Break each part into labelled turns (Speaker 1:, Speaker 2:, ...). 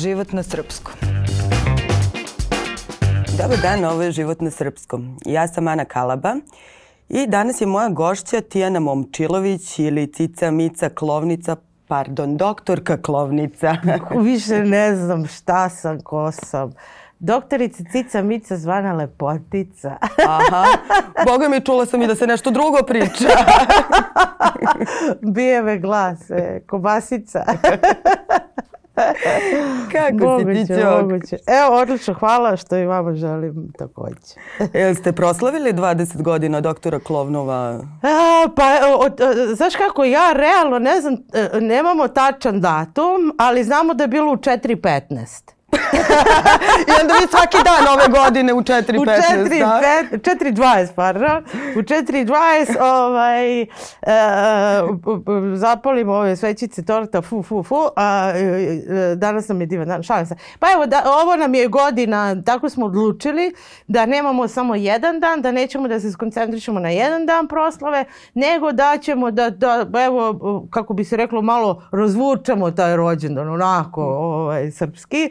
Speaker 1: Život na srpskom. Dobar dan, ovo je Život na srpskom. Ja sam Ana Kalaba i danas je moja gošća Tijana Momčilović ili Cica Mica Klovnica, pardon, doktorka Klovnica.
Speaker 2: Više ne znam šta sam, ko sam. Doktorica Cica Mica zvana Lepotica.
Speaker 1: Aha, boga mi čula sam i da se nešto drugo priča.
Speaker 2: Bije me glas, e, kobasica.
Speaker 1: Kako Evo,
Speaker 2: odlično, hvala što i vama želim također.
Speaker 1: Jel ste proslavili 20 godina doktora Klovnova?
Speaker 2: pa, e, e, znaš kako, ja realno ne znam, e, nemamo tačan datum, ali znamo da je bilo u 4.15.
Speaker 1: I onda vi svaki dan ove godine u 4.15,
Speaker 2: u 4.20, pardon. U 4.20 ovaj, e, ove svećice torta, fu, fu, fu. A, e, danas nam je divan dan, šalim se. Pa evo, da, ovo nam je godina, tako smo odlučili da nemamo samo jedan dan, da nećemo da se skoncentrišemo na jedan dan proslave, nego da ćemo da, evo, kako bi se reklo, malo razvučemo taj rođendan, onako, ovaj, srpski.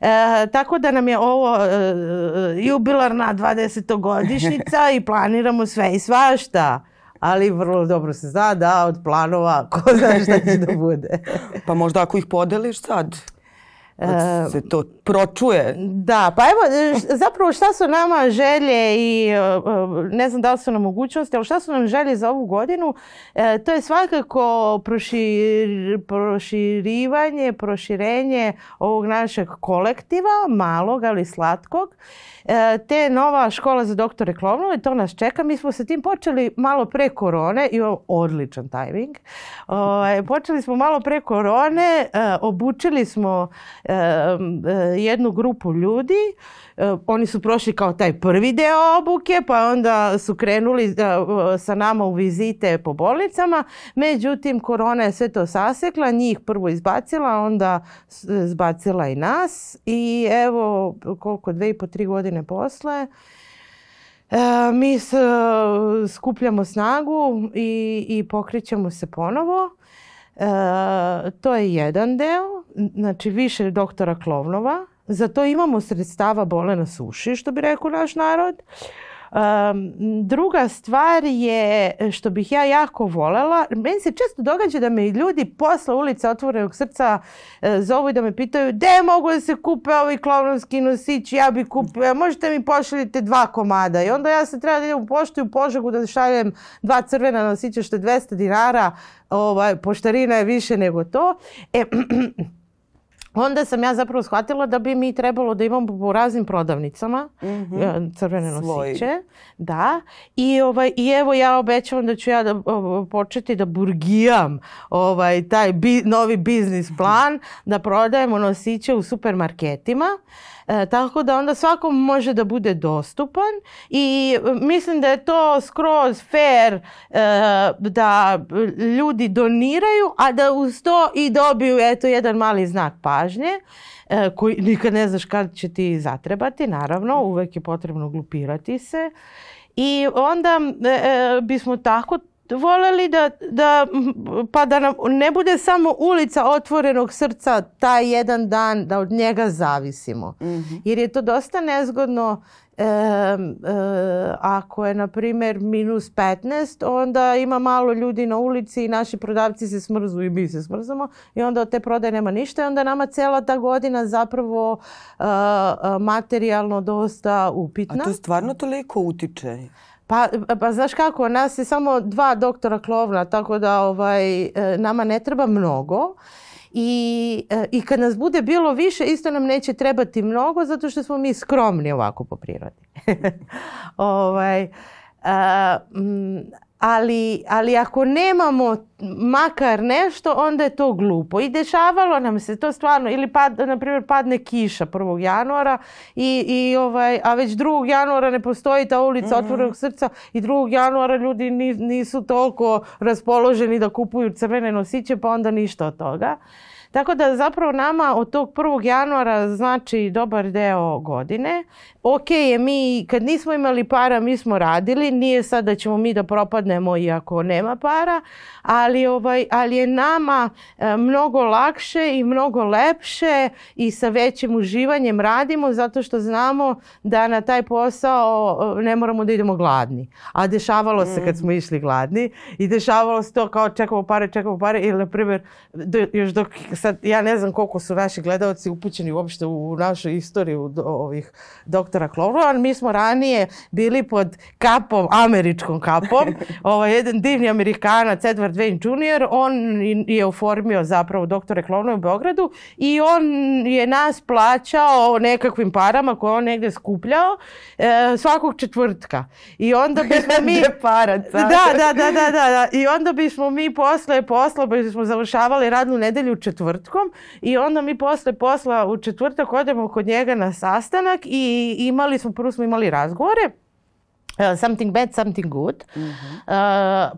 Speaker 2: E, tako da nam je ovo e, e, jubilarna 20. godišnica i planiramo sve i svašta ali vrlo dobro se zna da od planova ko zna šta će da bude.
Speaker 1: pa možda ako ih podeliš sad, se to pročuje.
Speaker 2: Da, pa evo, zapravo šta su nama želje i e, e, ne znam da li su nam mogućnosti, ali šta su nam želje za ovu godinu, e, to je svakako proširivanje, proširenje ovog našeg kolektiva, malog ali slatkog, te nova škola za doktore klovnove, to nas čeka. Mi smo se tim počeli malo pre korone i odličan tajming. počeli smo malo pre korone, obučili smo jednu grupu ljudi, e, oni su prošli kao taj prvi deo obuke, pa onda su krenuli e, sa nama u vizite po bolnicama, međutim korona je sve to sasekla, njih prvo izbacila, onda zbacila i nas i evo koliko, dve i po tri godine posle, e, mi skupljamo snagu i, i pokrećemo se ponovo. E, to je jedan deo, znači više doktora klovnova, za to imamo sredstava bole na suši, što bi rekao naš narod druga stvar je što bih ja jako voljela, meni se često događa da me ljudi posle ulica otvorenog srca e, zovu i da me pitaju de mogu da se kupe ovi klovnovski nosići, ja bi kupio, možete mi pošaljite dva komada i onda ja se treba da idem u poštu u požegu da šaljem dva crvena nosića što je 200 dinara, ovaj, poštarina je više nego to. E, onda sam ja zapravo shvatila da bi mi trebalo da imamo po raznim prodavnicama mhm. e, crvene nosiće. Da. Ovaj, I, evo ja obećavam da ću ja početi da burgijam ovaj, taj novi biznis plan, da prodajemo nosiće u supermarketima. E, tako da onda svako može da bude dostupan i e, mislim da je to skroz fair e, da ljudi doniraju, a da uz to i dobiju eto jedan mali znak pažnje koji nikad ne znaš kad će ti zatrebati, naravno, uvek je potrebno glupirati se. I onda bismo tako voljeli da, da, pa da nam ne bude samo ulica otvorenog srca taj jedan dan da od njega zavisimo. Mhm. Jer je to dosta nezgodno e, ako je na primjer minus 15 onda ima malo ljudi na ulici i naši prodavci se smrzu i mi se smrzamo i onda od te prodaje nema ništa i onda nama cijela ta godina zapravo e, e, materijalno dosta upitna. A
Speaker 1: to stvarno toliko utiče?
Speaker 2: Pa, pa, znaš kako, nas je samo dva doktora klovna, tako da ovaj, e, nama ne treba mnogo. I, e, I kad nas bude bilo više, isto nam neće trebati mnogo, zato što smo mi skromni ovako po prirodi. ovaj, e, ali, ali ako nemamo makar nešto, onda je to glupo. I dešavalo nam se to stvarno, ili pad, na primjer padne kiša 1. januara, i, i ovaj, a već 2. januara ne postoji ta ulica mm srca i 2. januara ljudi nisu toliko raspoloženi da kupuju crvene nosiće, pa onda ništa od toga. Tako da zapravo nama od tog 1. januara znači dobar deo godine. Ok je mi, kad nismo imali para mi smo radili, nije sad da ćemo mi da propadnemo iako nema para, ali, ovaj, ali je nama e, mnogo lakše i mnogo lepše i sa većim uživanjem radimo zato što znamo da na taj posao e, ne moramo da idemo gladni. A dešavalo se kad smo išli gladni i dešavalo se to kao čekamo pare, čekamo pare ili na primjer još dok sad, ja ne znam koliko su naši gledalci upućeni uopšte u našu istoriju ovih doktora Klovlova. ali mi smo ranije bili pod kapom, američkom kapom. Ovo, ovaj, jedan divni amerikanac, Edward Wayne Jr., on je oformio zapravo doktore Klonu u Beogradu i on je nas plaćao nekakvim parama koje on negdje skupljao e, svakog četvrtka. I
Speaker 1: onda bismo mi... Paraca.
Speaker 2: Da, da, da, da, da. I onda bismo mi posle posla, bismo smo završavali radnu nedelju četvrtka četvrtkom i onda mi posle posla u četvrtak odemo kod njega na sastanak i imali smo, prvo smo imali razgovore e, something bad, something good. Mhm. E,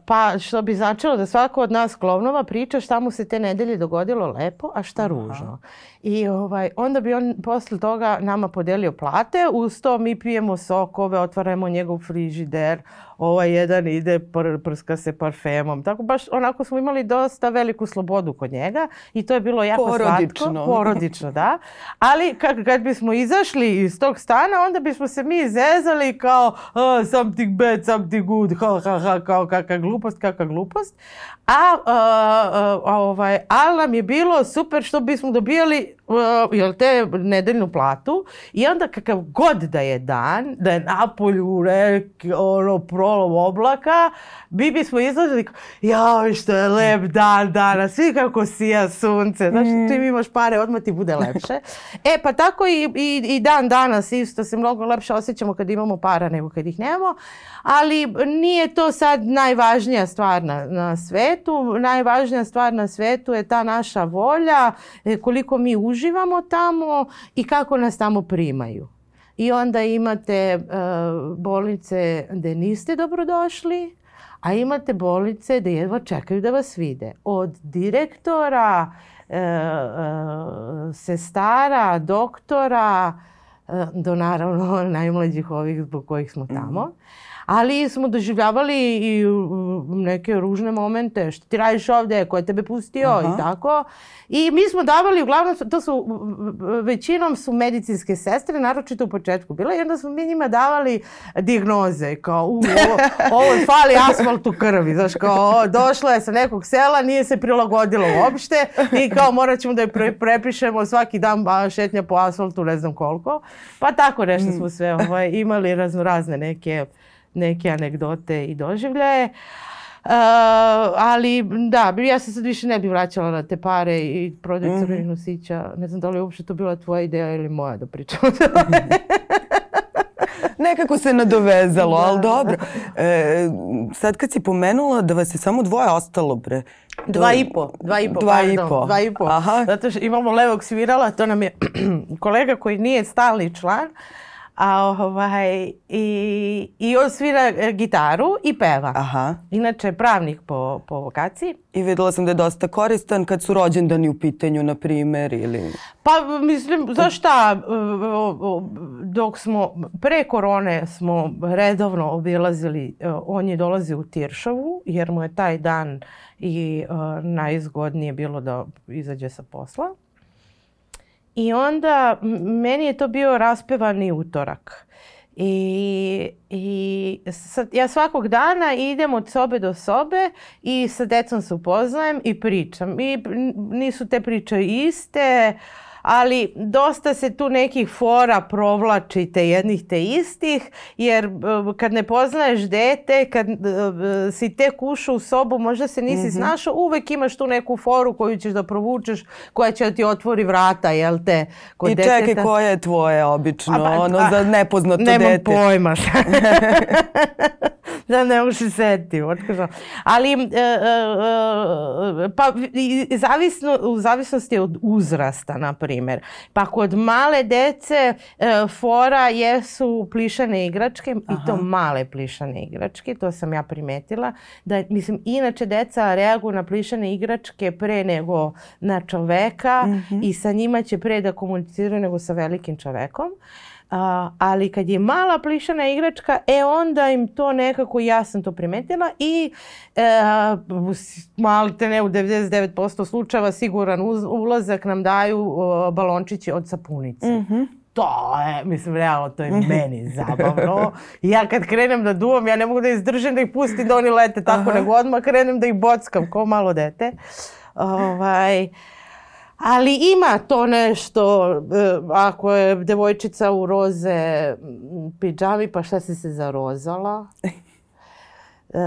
Speaker 2: pa što bi značilo da svako od nas klovnova priča šta mu se te nedelje dogodilo lepo, a šta ružno. I ovaj, onda bi on poslije toga nama podelio plate, uz to mi pijemo sokove, otvaramo njegov frižider, ovaj jedan ide pr- prska se parfemom. Tako baš onako smo imali dosta veliku slobodu kod njega i to je bilo jako
Speaker 1: porodično. Porodično. da.
Speaker 2: Ali kad, kad bismo izašli iz tog stana, onda bismo se mi zezali kao something bad, something good, ha, kao kakva glupost, kakva glupost. A, ovaj, ali nam je bilo super što bismo dobijali right Uh, jel te nedeljnu platu i onda kakav god da je dan, da je napolju rek, ono, prolom oblaka, mi bismo izlazili, jao što je lep dan danas, svi kako sija sunce, znaš, mm. ti imaš pare, odmah ti bude lepše. E, pa tako i, dan danas isto se mnogo lepše osjećamo kad imamo para nego kad ih nemamo, ali nije to sad najvažnija stvar na, svetu, najvažnija stvar na svetu je ta naša volja, e, koliko mi uživamo tamo i kako nas tamo primaju. I onda imate e, bolnice gdje niste dobrodošli, a imate bolnice gdje jedva čekaju da vas vide. Od direktora, e, e, sestara, doktora, do naravno najmlađih ovih zbog kojih smo mhm. tamo ali smo doživljavali i neke ružne momente, što ti radiš ovdje, ko je tebe pustio i tako. I mi smo davali, uglavnom, to su, većinom su medicinske sestre, naročito u početku Bila i onda smo mi njima davali diagnoze. kao, u, ovo, fali asfalt u krvi, znaš, kao, došla je sa nekog sela, nije se prilagodilo uopšte i kao morat ćemo da je prepišemo svaki dan šetnja po asfaltu, ne znam koliko. Pa tako nešto smo mm. sve ovaj, imali razno razne neke neke anegdote i doživljaje. Eh, ali da, ja se sad više ne bi vraćala na te pare i prodaj mm-hmm. nosića. Ne znam da li je uopće to bila tvoja ideja ili moja da pričam. Mhm.
Speaker 1: Nekako se nadovezalo, ali dobro. E, sad kad si pomenula da vas je samo dvoje ostalo, pre...
Speaker 2: Dva i po. Dva i po, dva pardon, Dva i po. Aha. Zato što imamo levog svirala, to nam je kolega koji nije stalni član a ovaj, i, i on svira e, gitaru i peva. Aha. Inače pravnik po, po vokaciji.
Speaker 1: I vidjela sam da je dosta koristan kad su rođendani u pitanju, na primjer, ili...
Speaker 2: Pa mislim, zašta, e, dok smo, pre korone smo redovno obilazili, e, on je dolazi u Tiršavu, jer mu je taj dan i najzgodnije bilo da izađe sa posla. I onda meni je to bio raspevani utorak. I, i ja svakog dana idem od sobe do sobe i sa decom se upoznajem i pričam. I nisu te priče iste, ali dosta se tu nekih fora provlačite jednih te istih, jer e, kad ne poznaješ dete, kad e, si tek ušao u sobu, možda se nisi mm uvek imaš tu neku foru koju ćeš da provučeš, koja će ti otvori vrata, jel te?
Speaker 1: Kod I čekaj, koje je tvoje obično, ono, za nepoznato dete? Nemam
Speaker 2: pojma. da ne možeš seti. Ali, e, pa u zavisnosti od uzrasta, na primjer. Pa kod male dece e, fora jesu plišane igračke i to male plišane igračke, to sam ja primetila. Da, mislim, inače deca reaguju na plišane igračke pre nego na čoveka mhm. i sa njima će pre da komuniciraju nego sa velikim čovekom ali kad je mala plišana igračka, e onda im to nekako, ja sam to primetila i e, te ne u 99% slučajeva siguran ulazak nam daju balončići od sapunice. Mhm. to je, mislim, realno, to je mhm. meni zabavno. Ja kad krenem da duvam, ja ne mogu da izdržim da ih pustim da oni lete tako, nego odmah krenem da ih bockam, ko malo dete. Ovaj, ali ima to nešto, e, ako je devojčica u roze mm, pa šta si se zarozala? E,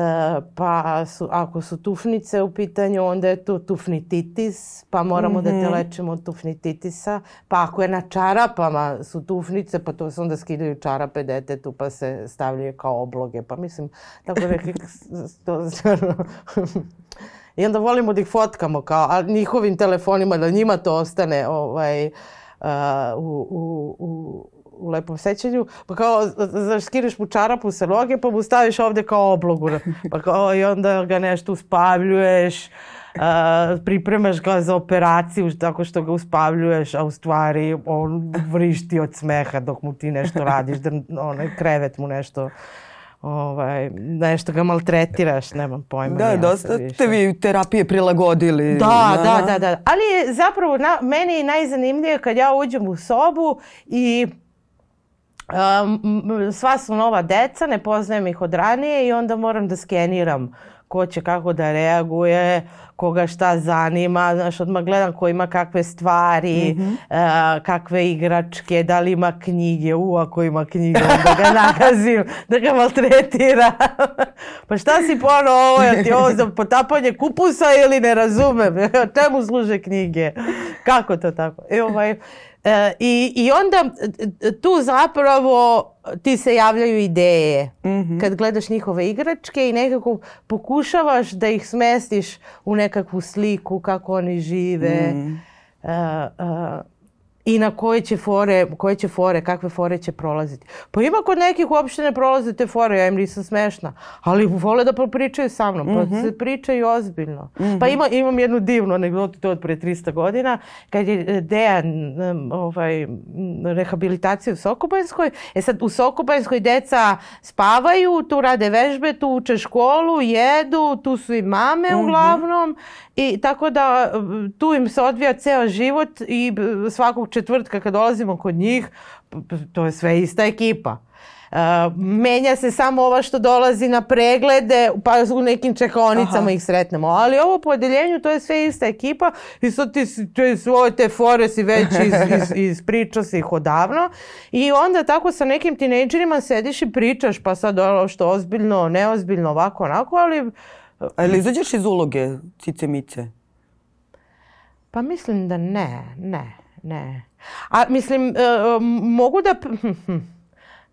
Speaker 2: pa ako su tufnice u pitanju, onda je to tufnititis, pa moramo da te mhm. lečimo od tufnititisa. Pa ako je na čarapama su tufnice, pa to se onda skidaju čarape detetu, pa se stavljaju kao obloge. Pa mislim, tako to stvarno... I onda volimo da ih fotkamo kao, a njihovim telefonima, da njima to ostane ovaj, uh, u, u, u u lepom sećanju, pa kao, znaš, skineš mu čarapu sa noge, pa mu staviš ovdje kao oblogu, pa kao, i onda ga nešto uspavljuješ, Uh, pripremaš ga za operaciju tako što ga uspavljuješ, a u stvari on vrišti od smeha dok mu ti nešto radiš, da onaj krevet mu nešto ovaj, nešto ga maltretiraš, nemam pojma.
Speaker 1: Da, dosta ste vi terapije prilagodili.
Speaker 2: Da, da, da, da. Ali zapravo na, meni je najzanimljivije kad ja uđem u sobu i um, sva su nova deca, ne poznajem ih od ranije i onda moram da skeniram ko će kako da reaguje, koga šta zanima, znaš, odmah gledam ko ima kakve stvari, mhm. e, kakve igračke, da li ima knjige, u, ako ima knjige, da ga nagazim, da ga maltretiram, pa šta si pono ovo, je ti ovo za potapanje kupusa ili ne razumem, čemu služe knjige, kako to tako? E, ovaj, E, i, onda e, tu zapravo ti se javljaju ideje. Mhm. Kad gledaš njihove igračke i nekako pokušavaš da ih smestiš u nekakvu sliku kako oni žive. Mhm. E, i na koje će fore, koje će fore, kakve fore će prolaziti. Pa ima kod nekih uopšte ne prolaze te fore, ja im nisam smešna, ali vole da popričaju sa mnom, pa mhm. se pričaju ozbiljno. Pa mhm. ima, imam jednu divnu anegdotu, to od pre 300 godina, kad je e, Dejan ovaj, u Sokobanskoj, e sad u Sokobanjskoj deca spavaju, tu rade vežbe, tu uče školu, jedu, tu su i mame mhm. uglavnom i tako da tu im se odvija ceo život i svakog četvrtka kad dolazimo kod njih, to je sve ista ekipa. Uh, menja se samo ova što dolazi na preglede, pa u nekim čekonicama ih sretnemo. Ali ovo po to je sve ista ekipa i sad ti, ti svoje te fore si već iz, iz, ispričao si ih odavno. I onda tako sa nekim tinejdžerima sediš i pričaš, pa sad ono što ozbiljno, neozbiljno, ovako, onako, ali...
Speaker 1: Ali izađeš iz uloge, cice mice?
Speaker 2: Pa mislim da ne, ne, ne. A mislim, e, e, mogu da...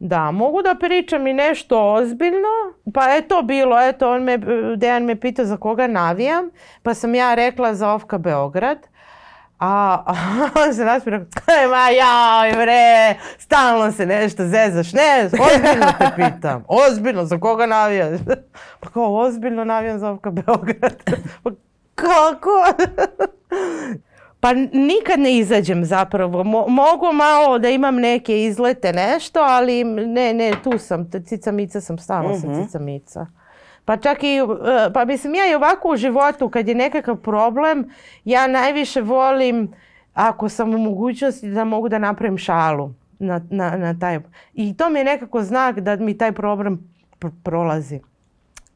Speaker 2: Da, mogu da pričam i nešto ozbiljno, pa je to bilo, eto, on me, Dejan me pita za koga navijam, pa sam ja rekla za Ofka Beograd. A, a on se nasmira, e, ma jaj bre, stalno se nešto zezaš, ne, ozbiljno te pitam, ozbiljno, za koga navijaš? Pa kao, ozbiljno navijam za Ofka Beograd. Pa kako? pa nikad ne izađem zapravo. mogu malo da imam neke izlete, nešto, ali ne, ne, tu sam, cica sam, stala sam mhm. cica Pa čak i, uh, pa mislim ja i ovako u životu kad je nekakav problem, ja najviše volim ako sam u mogućnosti da mogu da napravim šalu na, taj. I to mi je nekako znak da mi taj problem prolazi.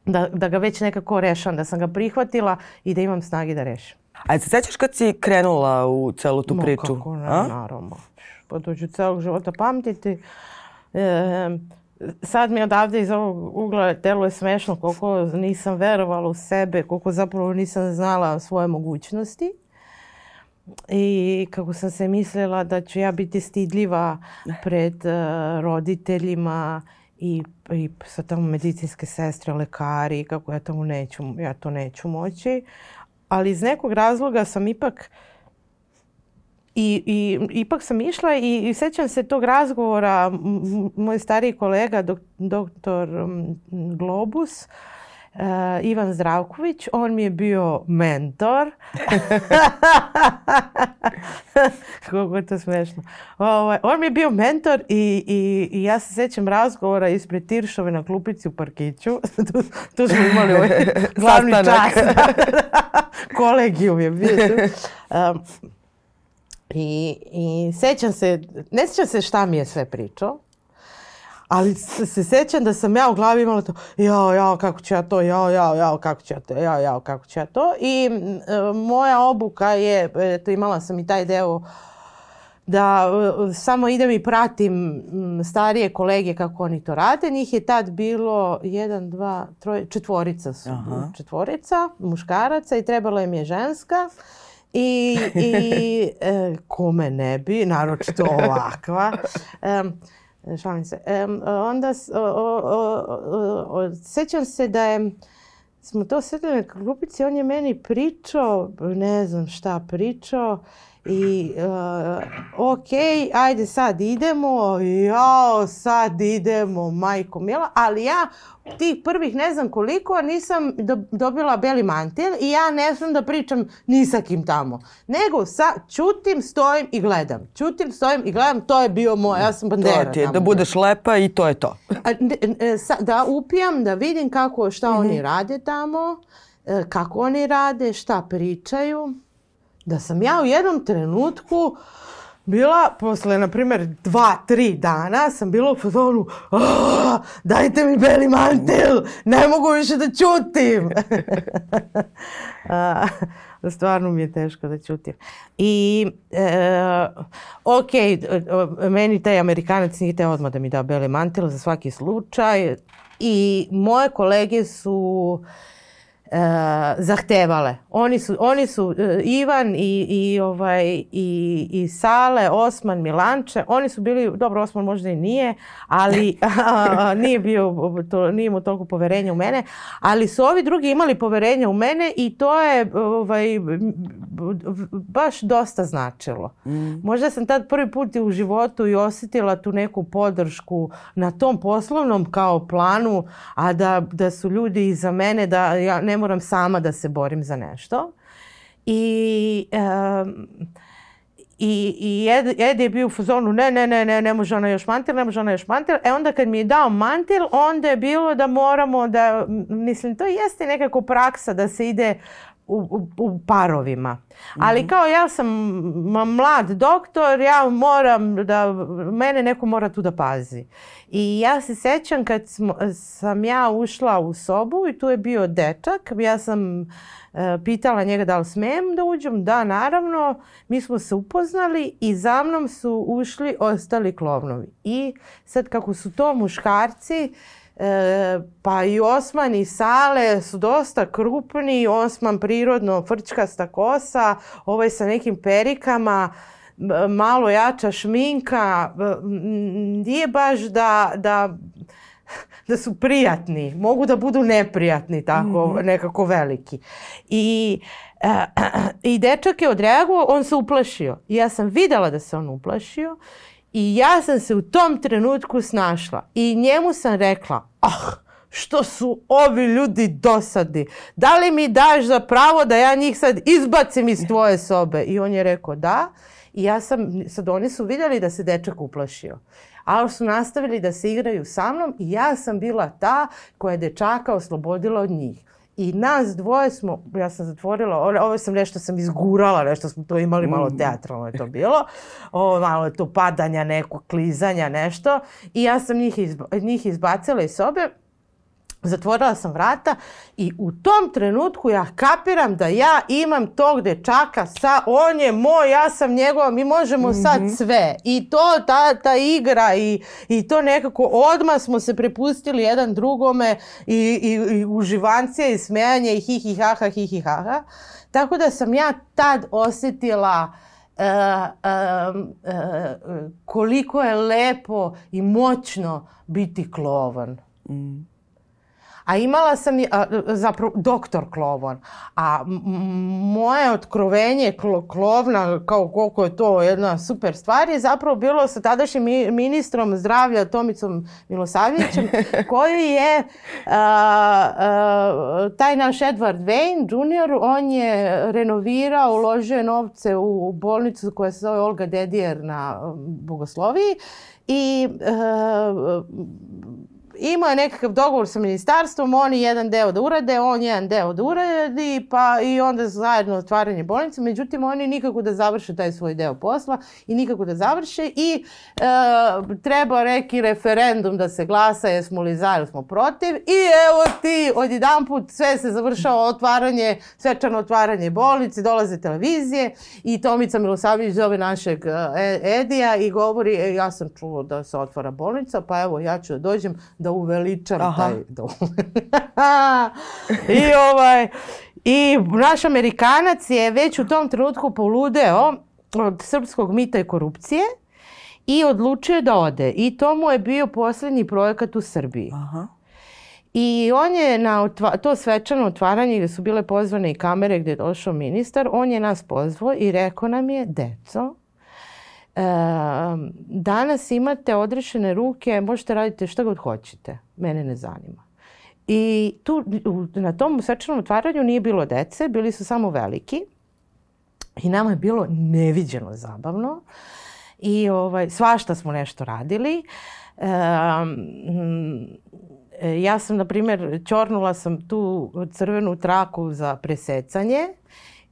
Speaker 2: Da, ga već nekako rešam, da sam ga prihvatila i da imam snage da rešim.
Speaker 1: A se sjećaš kad si krenula u celu tu Ma, priču?
Speaker 2: Kako naravno. Pa to ću celog života pamtiti. E, sad mi odavde iz ovog ugla telo je smešno koliko nisam verovala u sebe, koliko zapravo nisam znala svoje mogućnosti. I kako sam se mislila da ću ja biti stidljiva pred e, roditeljima i, i sad tamo medicinske sestre, lekari, kako ja tamo ja to neću moći ali iz nekog razloga sam ipak i, i ipak sam išla i, i sjećam se tog razgovora, moj stariji kolega, doktor Globus, Uh, Ivan Zdravković, on mi je bio mentor. Kako je to smešno. Ovo, ovaj, on mi je bio mentor i, i, ja se sjećam razgovora ispred Tiršove na klupici u Parkiću. tu, smo imali ovaj glavni čas. Kolegijum je bio i, I sjećam se, ne sjećam se šta mi je sve pričao. Ali se sjećam da sam ja u glavi imala to, jao, jao, kako ću ja to, jao, jao, jao, kako ću ja to, jao, jao, kako ću ja to. I e, moja obuka je, eto imala sam i taj deo da e, samo idem i pratim starije kolege kako oni to rade. Njih je tad bilo jedan, dva, troje, četvorica su, četvorica muškaraca i trebala im je ženska. I, e, kome ne bi, naročito ovakva. Šalim E, onda sjećam se da smo to sedeli na klupici, on je meni pričao, ne znam šta pričao, i e, ok, ajde sad idemo, jao sad idemo, majko mila, ali ja tih prvih ne znam koliko nisam dobila beli mantil i ja ne znam da pričam ni sa kim tamo. Nego sa čutim, stojim i gledam. Čutim, stojim i gledam, to je bio moj, ja sam
Speaker 1: bandera. To ti da budeš lepa i to je to. A, e,
Speaker 2: da upijam, da vidim kako, šta mhm. oni rade tamo, e, kako oni rade, šta pričaju da sam ja u jednom trenutku bila, posle, na primjer, dva, tri dana, sam bila u fazonu dajte mi beli mantil, ne mogu više da čutim. stvarno mi je teško da čutim. I, e, ok, meni taj Amerikanac nije te odmah da mi da beli mantil za svaki slučaj. I moje kolege su E, zahtevale. Oni su, oni su e, Ivan i, i, ovaj, i, i Sale, Osman, Milanče, oni su bili, dobro Osman možda i nije, ali nije, bio, to, nije imao toliko poverenja u mene, ali su ovi drugi imali poverenja u mene i to je ovaj, baš dosta značilo. Mm. Možda sam tad prvi put u životu i osjetila tu neku podršku na tom poslovnom kao planu, a da, da su ljudi iza mene, da ja ne moram sama da se borim za nešto. I... Um, i, i Ed, je bio u fazonu, ne, ne, ne, ne, ne može ona još mantil, ne može ona još mantil. E onda kad mi je dao mantil, onda je bilo da moramo da, mislim, to jeste nekako praksa da se ide u, parovima. Ali mhm. kao ja sam mlad doktor, ja moram da, mene neko mora tu da pazi. I ja se sećam kad sam ja ušla u sobu i tu je bio dečak, ja sam e, pitala njega da li smijem da uđem, da naravno, mi smo se upoznali i za mnom su ušli ostali klovnovi. I sad kako su to muškarci, E, pa i Osman i Sale su dosta krupni, Osman prirodno frčkasta kosa, ovaj sa nekim perikama, malo jača šminka, nije baš da, da, da su prijatni, mogu da budu neprijatni tako mhm. nekako veliki. I, e, I dečak je odreagovao, on se uplašio. Ja sam vidjela da se on uplašio i ja sam se u tom trenutku snašla i njemu sam rekla, ah, što su ovi ljudi dosadni. Da li mi daš za pravo da ja njih sad izbacim iz tvoje sobe? I on je rekao da. I ja sam, sad oni su vidjeli da se dečak uplašio. Ali su nastavili da se igraju sa mnom i ja sam bila ta koja je dečaka oslobodila od njih. I nas dvoje smo, ja sam zatvorila, ovo sam nešto sam izgurala, nešto smo to imali, malo mm. teatralno je to bilo. Ovo, malo je to padanja, neko klizanja, nešto. I ja sam njih, njih izbacila iz sobe Zatvorila sam vrata i u tom trenutku ja kapiram da ja imam tog dečaka sa, on je moj, ja sam njegova, mi možemo sad mhm. sve. I to, ta, ta igra i, i to nekako odmah smo se prepustili jedan drugome i, i, i uživancije i smejanje i hi hi Tako da sam ja tad osjetila uh, uh, koliko je lepo i moćno biti klovan. Mm. A imala sam a, zapravo doktor Klovon. A moje otkrovenje Klovna, kao koliko je to jedna super stvar, je zapravo bilo sa tadašnjim ministrom zdravlja Tomicom Milosavljevićem, koji je taj naš Edward Wayne junior, on je renovirao, uložio novce u bolnicu koja se zove Olga Dedijer na Bogosloviji i e, ima je nekakav dogovor sa ministarstvom, oni jedan deo da urade, on jedan deo da uradi, pa i onda zajedno otvaranje bolnice. Međutim, oni nikako da završe taj svoj deo posla i nikako da završe i e, treba reki referendum da se glasa jesmo li za ili smo protiv i evo ti odjedan put sve se završava otvaranje, svečano otvaranje bolnice, dolaze televizije i Tomica Milosavljević zove našeg e, Edija i govori e, ja sam čuo da se otvara bolnica, pa evo ja ću da dođem da da uveličam taj dom. I ovaj, i naš Amerikanac je već u tom trenutku poludeo od srpskog mita i korupcije i odlučio da ode. I to mu je bio posljednji projekat u Srbiji. Aha. I on je na to svečano otvaranje gdje su bile pozvane i kamere gdje je došao ministar, on je nas pozvao i rekao nam je, deco, danas imate odrešene ruke, možete raditi što god hoćete. Mene ne zanima. I tu, na tom srčanom otvaranju nije bilo dece, bili su samo veliki. I nama je bilo neviđeno zabavno. I ovaj, svašta smo nešto radili. ja sam, na primjer, čornula sam tu crvenu traku za presecanje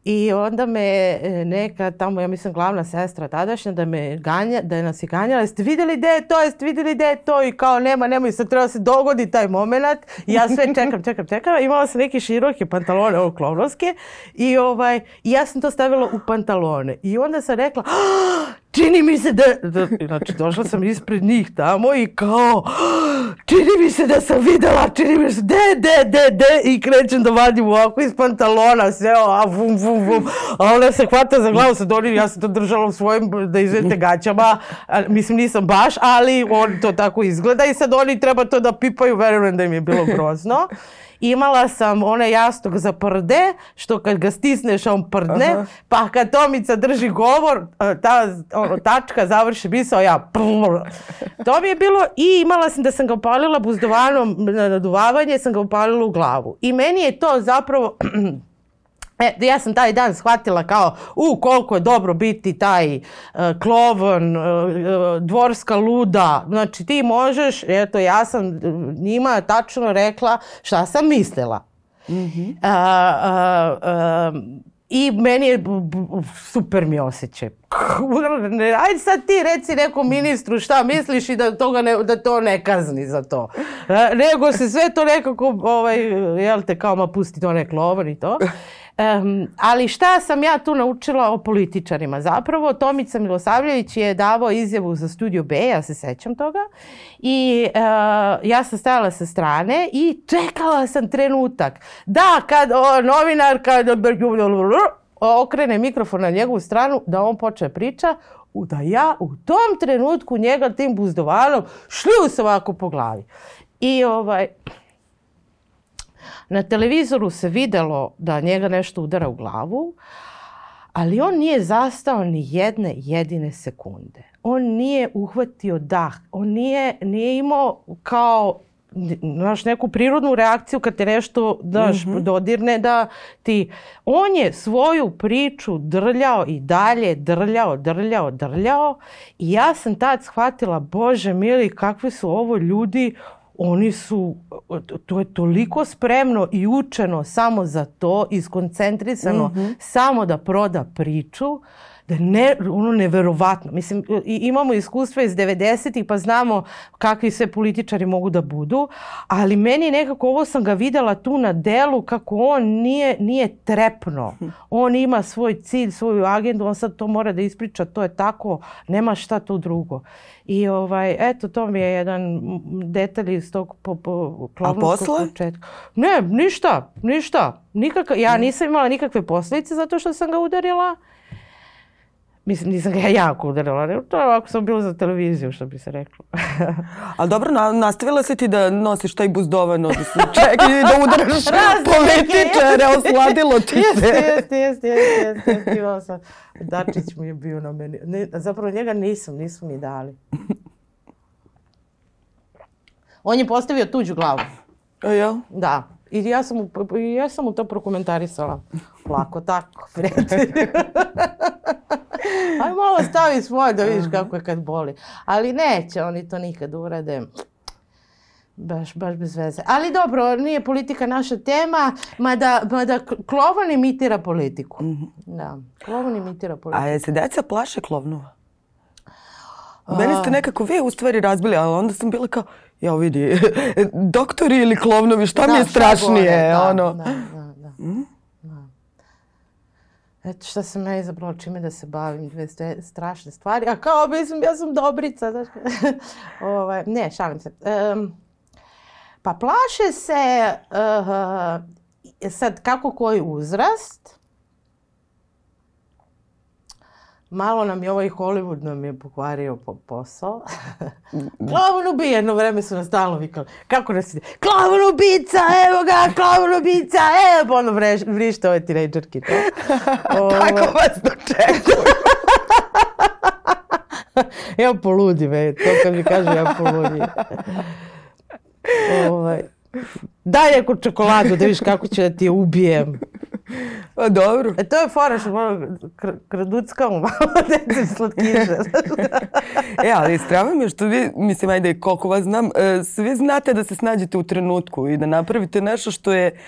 Speaker 2: i onda me e, neka tamo, ja mislim glavna sestra tadašnja, da, me ganja, da je nas je ganjala, jeste vidjeli gdje je to, jeste vidjeli gdje je to i kao nema, nemoj sad treba se dogodi taj moment. ja sve čekam, čekam, čekam. Imala sam neke široke pantalone, ovo klovnoske i, ovaj, i ja sam to stavila u pantalone. I onda sam rekla, ah, čini mi se da, znači došla sam ispred njih tamo i kao, čini mi se da sam videla, čini mi se, de, de, de, de, i krećem da vadim ovako iz pantalona, seo, a vum, vum, vum, se hvata za glavu, se doni, ja sam to držala u svojim, da izvete gaćama, mislim nisam baš, ali on to tako izgleda i sad oni treba to da pipaju, verujem da im je bilo grozno imala sam onaj jastog za prde, što kad ga stisneš on prdne, pa kad Tomica drži govor, e, ta ono, tačka završi misao, ja prr. To mi je bilo i imala sam da sam ga upalila buzdovanom na naduvavanje, sam ga upalila u glavu. I meni je to zapravo E, ja sam taj dan shvatila kao, u koliko je dobro biti taj e, klovon, e, e, dvorska luda, znači ti možeš, eto ja sam njima tačno rekla šta sam mislila. Mhm. I meni je, super mi osjećaj. Ajde sad ti reci nekom ministru šta misliš i da, toga da to ne kazni za to. Nego se sve to nekako, ovaj, jel te, kao ma pusti to ne i to. ali šta sam ja tu naučila o političarima? Zapravo, Tomica Milosavljević je davao izjavu za Studio B, ja se sećam toga, i e, ja sam stajala sa strane i čekala sam trenutak. Da, kad novinarka novinar kad okrene mikrofon na njegovu stranu, da on počne priča, da ja u tom trenutku njega tim buzdovanom šlju se ovako po glavi. I ovaj, na televizoru se videlo da njega nešto udara u glavu, ali on nije zastao ni jedne jedine sekunde. On nije uhvatio dah, on nije, nije imao kao naš neku prirodnu reakciju kad te nešto daš, mhm. dodirne da ti... On je svoju priču drljao i dalje, drljao, drljao, drljao i ja sam tad shvatila, bože mili, kakvi su ovo ljudi oni su, to je toliko spremno i učeno samo za to, iskoncentrisano mhm. samo da proda priču da je ne, ono neverovatno. Mislim, imamo iskustva iz 90-ih pa znamo kakvi sve političari mogu da budu, ali meni nekako ovo sam ga videla tu na delu kako on nije, nije trepno. On ima svoj cilj, svoju agendu, on sad to mora da ispriča, to je tako, nema šta to drugo. I ovaj, eto, to mi je jedan detalj iz tog po, po,
Speaker 1: početka.
Speaker 2: Ne, ništa, ništa. ja nisam imala nikakve posljedice zato što sam ga udarila. Mislim, nisam ga jako udarila, ali to ovako sam bila za televiziju, što bi se reklo.
Speaker 1: A dobro, nastavila si ti da nosiš taj buzdovan, odnosno ček i da udaraš političare, osladilo ti se. Jeste, jeste, jeste, jeste,
Speaker 2: sam. mi je bio na meni. zapravo njega nisam, nisu mi dali. On je postavio tuđu glavu. A e, ja? Da. I ja sam, ja sam mu to prokomentarisala. Lako tako, prijatelj. Aj malo stavi svoje da vidiš kako je kad boli. Ali neće, oni to nikad urade. Baš, baš bez veze. Ali dobro, nije politika naša tema, mada, mada klovan imitira politiku. Mhm. Da,
Speaker 1: klovan imitira
Speaker 2: politiku.
Speaker 1: A se djeca plaše klovnova? Meni ste nekako vi u stvari razbili, ali onda sam bila kao, ja vidi, doktori ili klovnovi, šta mi je strašnije? ono. Da,
Speaker 2: da, mm? da. Eto šta sam ja izabrala čime da se bavim, dve strašne stvari, a kao mislim ja sam dobrica. Ovaj, ne, šalim se. pa plaše se, eh, sad kako koji uzrast, Malo nam je ovaj Hollywood nam je pokvario po posao. klavon ubija, jedno vreme su nas stalno vikali. Kako nas ide? Klavon ubica, evo ga, klavon ubica, evo, ono vreš, vrište ove tinejdžerki.
Speaker 1: Tako vas dočekuju.
Speaker 2: ja poludi to kad mi kaže ja poludi. Ovaj, daj neku čokoladu da vidiš kako ću da ti ubijem. Pa dobro. E to je fora što malo u malo djece slatkiše.
Speaker 1: e, ali strava mi je što vi, mislim, ajde, koliko vas znam, e, svi znate da se snađete u trenutku i da napravite nešto što je,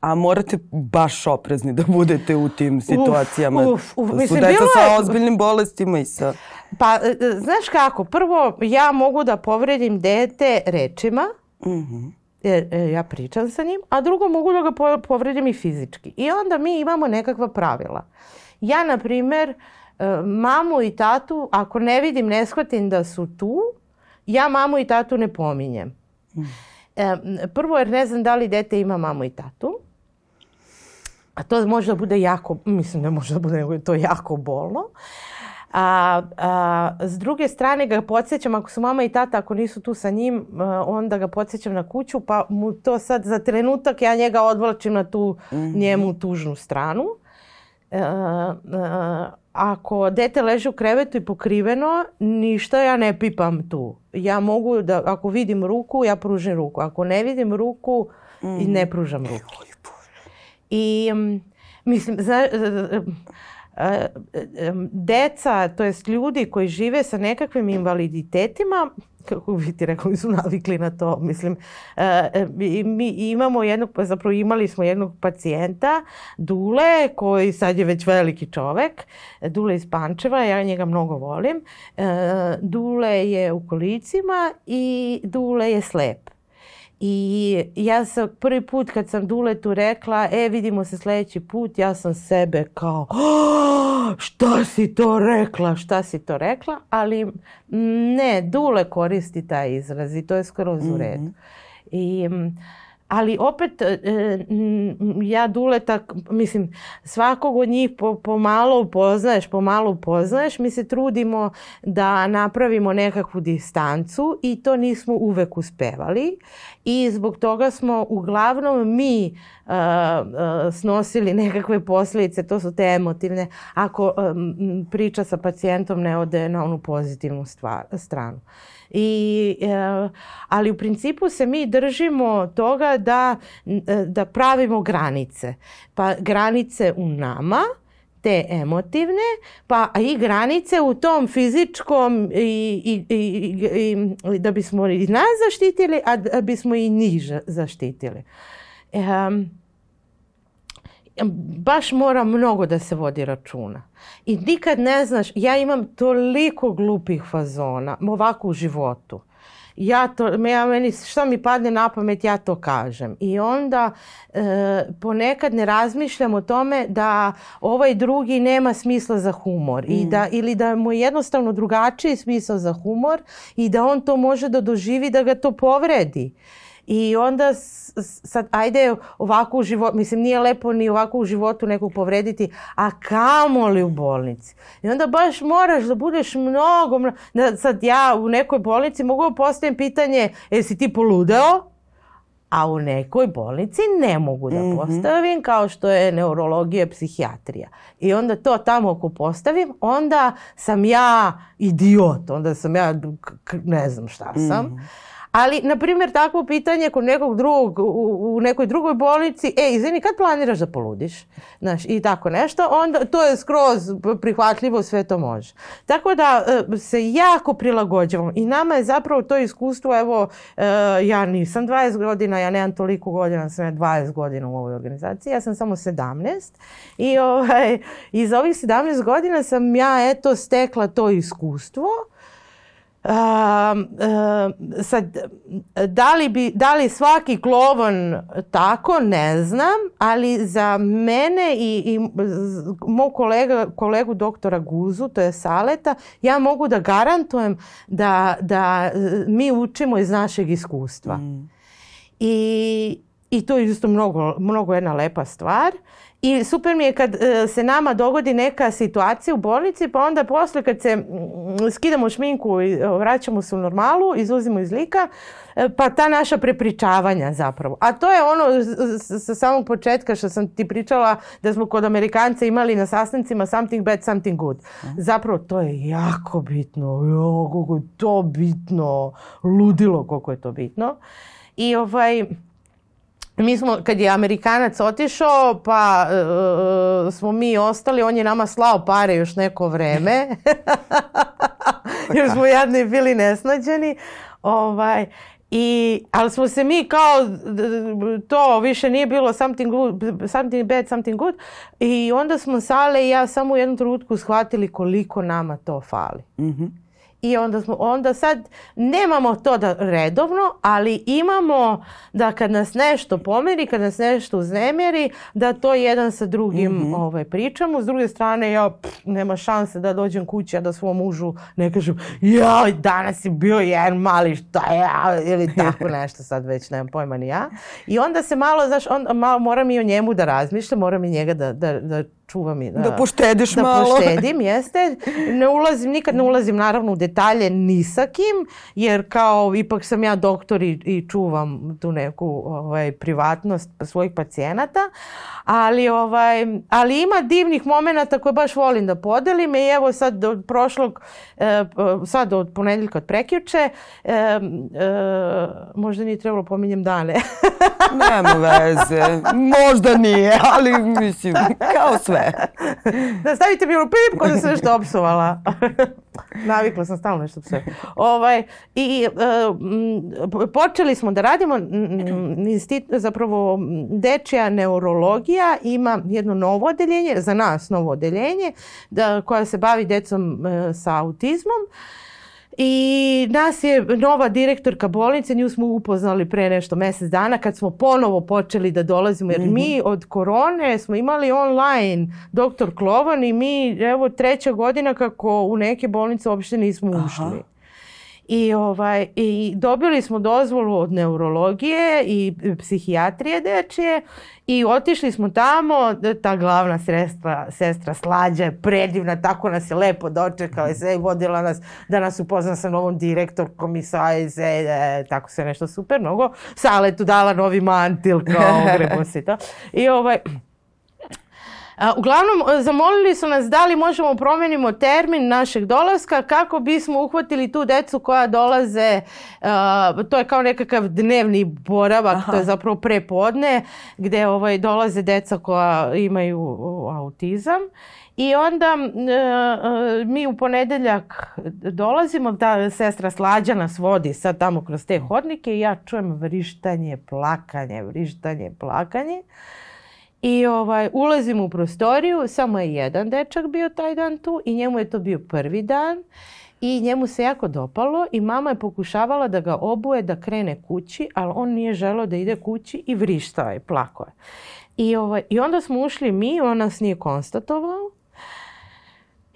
Speaker 1: a morate baš oprezni da budete u tim situacijama. Uf, uf, sa ozbiljnim bolestima i sa...
Speaker 2: Pa, e, e, znaš kako, prvo ja mogu da povredim dete rečima, mhm. E, e, ja pričam sa njim, a drugo mogu da ga povredim i fizički. I onda mi imamo nekakva pravila. Ja, na primjer, e, mamu i tatu, ako ne vidim, ne shvatim da su tu, ja mamu i tatu ne pominjem. Prvo jer ne znam da li dete ima mamu i tatu. A to možda bude jako, mislim ne možda bude, je to jako bolno. A, a, s druge strane ga podsjećam, ako su mama i tata, ako nisu tu sa njim, onda ga podsjećam na kuću, pa mu to sad za trenutak ja njega odvlačim na tu mhm. njemu tužnu stranu. A, e, e, ako dete leži u krevetu i pokriveno, ništa ja ne pipam tu. Ja mogu, da, ako vidim ruku, ja pružim ruku. Ako ne vidim ruku, i mhm. ne pružam ruku. I mm, mislim, e, deca, to jest ljudi koji žive sa nekakvim invaliditetima, kako bi ti rekao su navikli na to, mislim. E, mi imamo jednog, pa zapravo imali smo jednog pacijenta, Dule, koji sad je već veliki čovek, Dule iz Pančeva, ja njega mnogo volim. E, Dule je u kolicima i Dule je slep. I ja sam prvi put kad sam Duletu rekla, e vidimo se sljedeći put, ja sam sebe kao, šta si to rekla, šta si to rekla, ali ne, Dule koristi taj izraz i to je skroz u mhm. redu. I ali opet e, e, ja Duleta, mislim, svakog od njih pomalo upoznaješ, pomalo upoznaješ, mi se trudimo da napravimo nekakvu distancu i to nismo uvek uspevali i zbog toga smo uglavnom mi e, snosili nekakve posljedice, to su te emotivne, ako priča sa pacijentom ne ode na onu pozitivnu stranu. I, e, ali u principu se mi držimo toga da, e, da pravimo granice. Pa granice u nama, te emotivne, pa i granice u tom fizičkom i, i, i, da bismo i nas zaštitili, a da bismo i njih zaštitili. Um, baš mora mnogo da se vodi računa. I nikad ne znaš, ja imam toliko glupih fazona, ovako u životu. Ja to, ja meni, što mi padne na pamet, ja to kažem. I onda e, ponekad ne razmišljam o tome da ovaj drugi nema smisla za humor. I mm. da, ili da mu je jednostavno drugačiji smisao za humor i da on to može da doživi da ga to povredi. I onda sad, ajde ovako u životu, mislim nije lepo ni ovako u životu nekog povrediti, a kamoli u bolnici. I onda baš moraš da budeš mnogo, sad ja u nekoj bolnici mogu postaviti pitanje, jesi ti poludeo? a u nekoj bolnici ne mogu da mm postavim kao što je neurologija psihijatrija. I onda to tamo ako postavim, onda sam ja idiot, onda sam ja ne znam šta sam. Mhm. Ali, na primjer, takvo pitanje kod nekog drugog, u, nekoj drugoj bolnici, e, izvini, kad planiraš da poludiš? Znaš, i tako nešto, onda to je skroz prihvatljivo, sve to može. Tako da e, se jako prilagođavamo i nama je zapravo to iskustvo, evo, e, ja nisam 20 godina, ja nemam toliko godina, sam ja 20 godina u ovoj organizaciji, ja sam samo 17 i ovaj, iz ovih 17 godina sam ja, eto, stekla to iskustvo E, sad, da li, svaki klovon tako, ne znam, ali za mene i, i mog kolegu doktora Guzu, to je Saleta, ja mogu da garantujem da, mi učimo iz našeg iskustva. Mm. I, to je isto mnogo, mnogo jedna lepa stvar i super mi je kad e, se nama dogodi neka situacija u bolnici, pa onda poslije kad se skidamo šminku i e, vraćamo se u normalu, izuzimo iz lika, e, pa ta naša prepričavanja zapravo. A to je ono sa samog početka što sam ti pričala da smo kod Amerikanca imali na sastancima something bad, something good. Zapravo to je jako bitno. je to bitno. Ludilo koliko je to bitno. I ovaj mi smo, kad je Amerikanac otišao, pa e, e, smo mi ostali, on je nama slao pare još neko vreme. još smo jadni bili nesnađeni. Ovaj, i, ali smo se mi kao, to više nije bilo something, good, something bad, something good. I onda smo Sale i ja samo u jednu trenutku shvatili koliko nama to fali. Mhm i onda, smo, onda sad nemamo to da redovno, ali imamo da kad nas nešto pomeri, kad nas nešto uznemeri, da to jedan sa drugim mhm. ovaj, pričamo. S druge strane, ja nema šanse da dođem kući, a da svom mužu ne kažem joj, danas je bio jedan mali šta ja, ili tako nešto sad već, nemam pojma ni ja. I onda se malo, znaš, on, malo moram i o njemu da razmišljam, moram i njega da, da, da čuvam
Speaker 1: i
Speaker 2: da...
Speaker 1: poštediš malo. Da
Speaker 2: poštedim, jeste. Ne ulazim, nikad ne ulazim naravno u detalje ni sa kim, jer kao ipak sam ja doktor i, čuvam tu neku ovaj, privatnost svojih pacijenata. Ali, ovaj, ali ima divnih momenata koje baš volim da podelim i evo sad do prošlog, e, sad od ponedjeljka od prekjuče, e, e, možda nije trebalo pominjem dane.
Speaker 1: Nema veze. Možda nije, ali mislim, kao sve.
Speaker 2: Da stavite u pip da sam nešto opsovala. Navikla sam stalno nešto sve. Ovaj, I e, počeli smo da radimo, zapravo dečja neurologija ima jedno novo odeljenje, za nas novo odeljenje, koja se bavi decom e, sa autizmom i nas je nova direktorka bolnice, nju smo upoznali pre nešto mjesec dana kad smo ponovo počeli da dolazimo jer mhm. mi od korone smo imali online doktor Klovan i mi evo treća godina kako u neke bolnice uopšte nismo ušli. I, ovaj, I dobili smo dozvolu od neurologije i psihijatrije dečije i otišli smo tamo, ta glavna sestra, sestra Slađa je predivna, tako nas je lepo dočekala i sve vodila nas da nas upozna sa novom direktorkom i sa e, tako se nešto super mnogo. Sale tu dala novi mantil, kao, se to. I ovaj, Uglavnom, e, zamolili su nas da li možemo promijenimo termin našeg dolaska kako bismo uhvatili tu decu koja dolaze, e, to je kao nekakav dnevni boravak, to je zapravo prepodne, gdje ovaj, dolaze deca koja imaju autizam. I onda e, mi u ponedjeljak dolazimo, ta sestra Slađa nas vodi sad tamo kroz te hodnike i ja čujem vrištanje, plakanje, vrištanje, plakanje. I ovaj, ulazim u prostoriju, samo je jedan dečak bio taj dan tu i njemu je to bio prvi dan i njemu se jako dopalo i mama je pokušavala da ga obuje da krene kući, ali on nije želio da ide kući i vrištao je, plako je. I, ovaj, I onda smo ušli mi, on nas nije konstatovao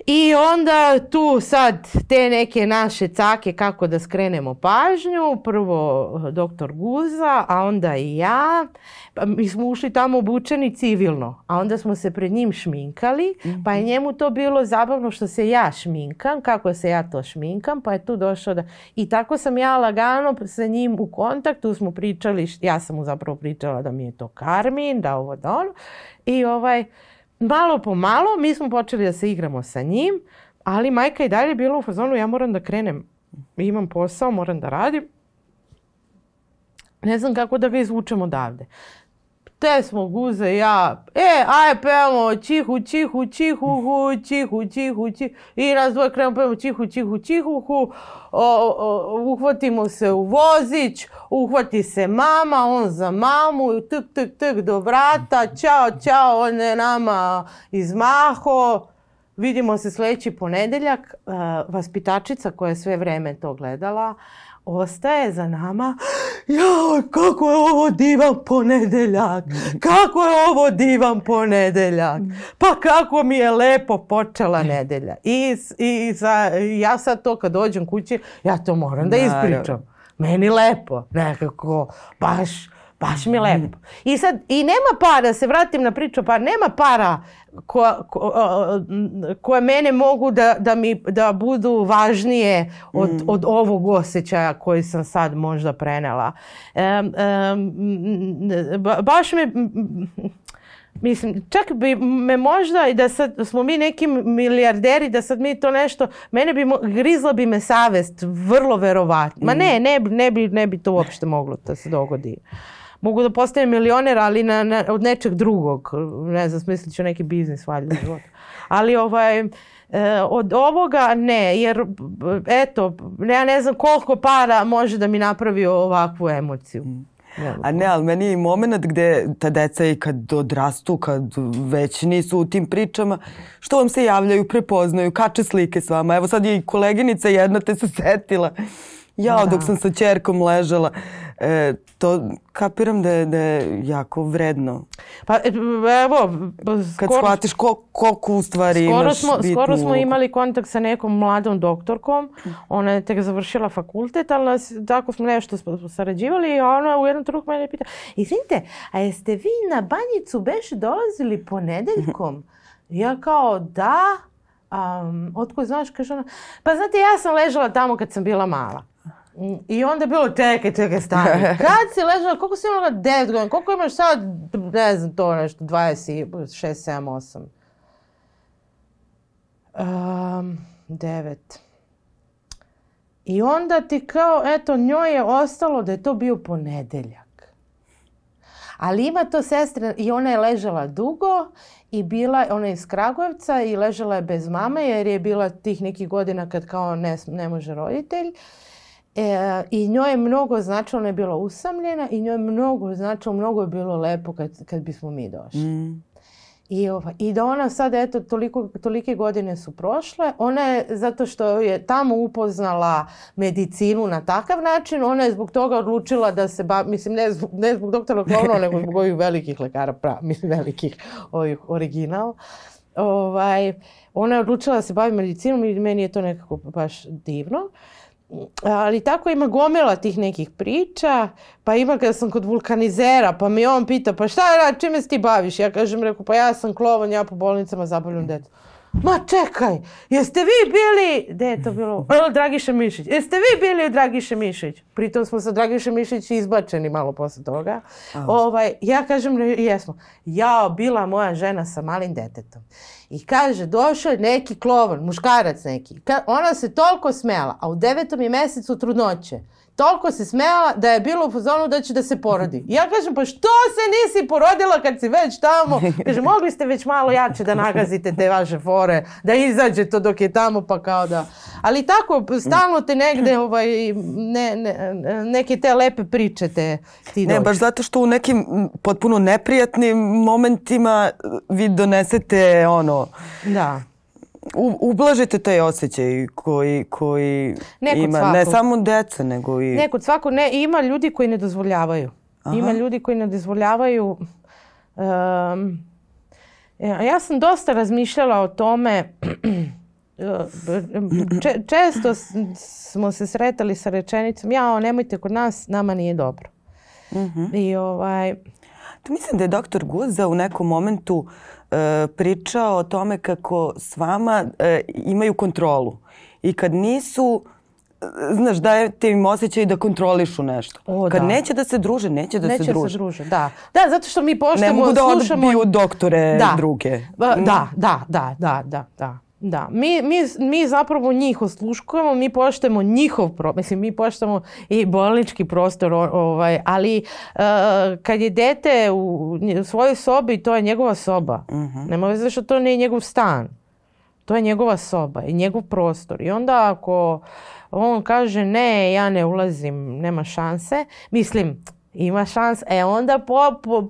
Speaker 2: i onda tu sad te neke naše cake kako da skrenemo pažnju, prvo doktor Guza, a onda i ja. Pa, mi smo ušli tamo obučeni civilno, a onda smo se pred njim šminkali, pa je mhm. njemu to bilo zabavno što se ja šminkam, kako se ja to šminkam, pa je tu došao da... I tako sam ja lagano sa njim u kontaktu, smo pričali, ja sam mu zapravo pričala da mi je to Karmin, da ovo, da ono. I ovaj, Malo po malo mi smo počeli da se igramo sa njim, ali majka i dalje bila u fazonu ja moram da krenem. Imam posao, moram da radim. Ne znam kako da ga izvučem odavde te smo guze ja, e, aj pevamo čihu, čihu, čihu, čihu, čihu, čihu, i raz dvoje krenemo pevamo čihu, čihu, čihu, o, uhvatimo se u vozić, uhvati se mama, on za mamu, tk, tk, tk do vrata, čao, čao, on je nama izmaho, Vidimo se sljedeći ponedjeljak. E, vaspitačica koja je sve vrijeme to gledala ostaje za nama. Joj, kako je ovo divan ponedjeljak! Kako je ovo divan ponedjeljak! Pa kako mi je lepo počela nedjelja. I, i za, ja sad to kad dođem kući, ja to moram da ispričam. Meni lepo, nekako, baš Baš mi je mhm. lepo. I sad, i nema para, se vratim na priču, pa nema para koje mene mogu da, da, mi, da budu važnije od, mhm. ovog osjećaja koji sam sad možda prenela. baš me... Mislim, čak bi me možda i da sad smo mi neki milijarderi, da sad mi to nešto, mene bi, grizla bi me savest, vrlo verovatno. Ma mhm. ne, ne, ne, bi, ne bi to uopšte moglo da se dogodi mogu da postavim milioner, ali na, od nečeg drugog. Ne znam, smislit ću neki biznis, valjda. ali ovaj, e, od ovoga ne, jer eto, ja ne znam koliko para može da mi napravi ovakvu emociju. Mm.
Speaker 1: A ne, ali meni je i moment gde ta deca i kad odrastu, kad već nisu u tim pričama, što vam se javljaju, prepoznaju, kače slike s vama. Evo sad je i koleginica jedna te se Ja, dok sam sa čerkom ležala, e, to kapiram da je, da je jako vredno.
Speaker 2: Pa e, evo... Pa kad skoro, shvatiš
Speaker 1: ko, koliko u stvari skoro imaš
Speaker 2: smo, Skoro smo imali kontakt sa nekom mladom doktorkom. Ona je tek završila fakultet, ali nas, tako smo nešto sarađivali i ona u jednom trenutku mene pita Izvinite, a jeste vi na banjicu beš dolazili ponedeljkom? Mhm. Ja kao da, um, otko znaš, kaže ona, pa znate ja sam ležala tamo kad sam bila mala. I onda je bilo, čekaj, čekaj, stani. Kad si ležala, koliko si imala 9 godina, koliko imaš sad, ne znam to nešto, 26, 7, 8. Um, 9. I onda ti kao, eto, njoj je ostalo da je to bio ponedeljak. Ali ima to sestre, i ona je ležala dugo i bila, ona je iz Kragujevca i ležala je bez mame jer je bila tih nekih godina kad kao ne, ne može roditelj. E, I njoj je mnogo značilo, ona je bila usamljena i njoj je mnogo značilo, mnogo je bilo lepo kad, bismo mi došli. Mm. I, da ona sad, eto, tolike godine su prošle, ona je, zato što je tamo upoznala medicinu na takav način, ona je zbog toga odlučila da se, mislim, ne zbog, ne zbog doktora Klovna, nego zbog ovih velikih lekara, mislim, velikih ovih original. Ovaj, ona je odlučila da se bavi medicinom i meni je to nekako baš divno ali tako ima gomila tih nekih priča, pa ima kada sam kod vulkanizera, pa mi on pita, pa šta rad, čime se ti baviš? Ja kažem, reku, pa ja sam klovan, ja po bolnicama zabavljam djecu ma čekaj, jeste vi bili, gdje je to bilo, e, Dragiša Mišić, jeste vi bili Dragiša Mišić? Pritom smo sa Dragiše Mišić izbačeni malo poslije toga. Ovaj, ja kažem, jesmo, ja, bila moja žena sa malim detetom. I kaže, došao je neki klovan, muškarac neki. ona se toliko smela, a u devetom je mjesecu trudnoće toliko se smela da je bilo u fazonu da će da se porodi. Ja kažem, pa što se nisi porodila kad si već tamo? Kaže, mogli ste već malo jače da nagazite te vaše fore, da izađe to dok je tamo, pa kao da... Ali tako, stalno te negde, ovaj, ne, ne, neke te lepe priče te ti Ne,
Speaker 1: baš zato što u nekim potpuno neprijatnim momentima vi donesete ono... Da ublažite taj osjećaj koji, koji ne ima ne samo deca nego i...
Speaker 2: Ne svako, ne, ima ljudi koji ne dozvoljavaju. Ima ljudi koji ne dozvoljavaju... E, ja sam dosta razmišljala o tome, e, često smo se sretali sa rečenicom, jao nemojte kod nas, nama nije dobro. Mhm. I
Speaker 1: ovaj, Mislim da je doktor Guza u nekom momentu e, pričao o tome kako s vama e, imaju kontrolu. I kad nisu, e, znaš, dajete im osjećaj da kontrolišu nešto. Kad neće da se druže, neće da Neće se druže.
Speaker 2: da. Da, zato što mi poštemo, Ne mogu
Speaker 1: da slušamo... odbiju doktore Da. druge. Mm.
Speaker 2: Da, da, da, da, da, da. Da, mi, mi, mi zapravo njih osluškujemo, mi poštujemo njihov prostor, mislim mi poštujemo i bolnički prostor, ovaj, ali e, kad je dete u svojoj sobi, to je njegova soba. Mhm. Nema veze što to nije njegov stan. To je njegova soba i njegov prostor. I onda ako on kaže ne, ja ne ulazim, nema šanse, mislim, ima šans, e onda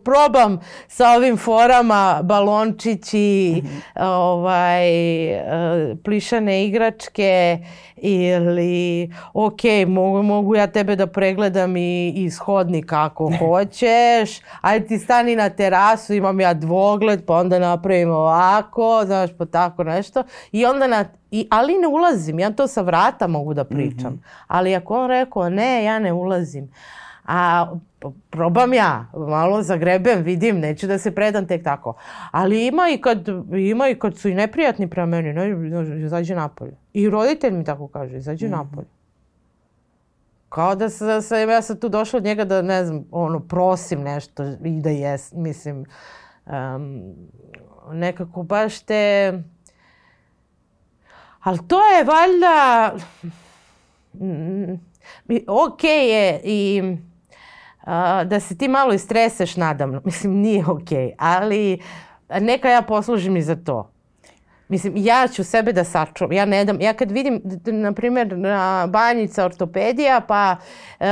Speaker 2: probam sa ovim forama balončići, ovaj, eh, plišane igračke ili ok, mogu, mogu ja tebe da pregledam i ishodni kako hoćeš, ajde ti stani na terasu, imam ja dvogled pa onda napravim ovako, znaš pa tako nešto i onda na ali ne ulazim, ja to sa vrata mogu da pričam. Mhm. Ali ako on rekao ne, ja ne ulazim a probam ja, malo zagrebem, vidim, neću da se predam tek tako. Ali ima i kad, ima i kad su i neprijatni prema meni, ne, izađe napolje. I roditelj mi tako kaže, izađi mm-hmm. napolje. Kao da sam, ja tu došla od njega da, ne znam, ono, prosim nešto i da jes, mislim, um, nekako baš te... Ali to je valjda... Mm, ok je i da se ti malo istreseš nadamno. Mislim, nije okej, ali neka ja poslužim i za to. Mislim, ja ću sebe da sačuvam. Ja ne dam, ja kad vidim, na primjer, banjica ortopedija, pa e,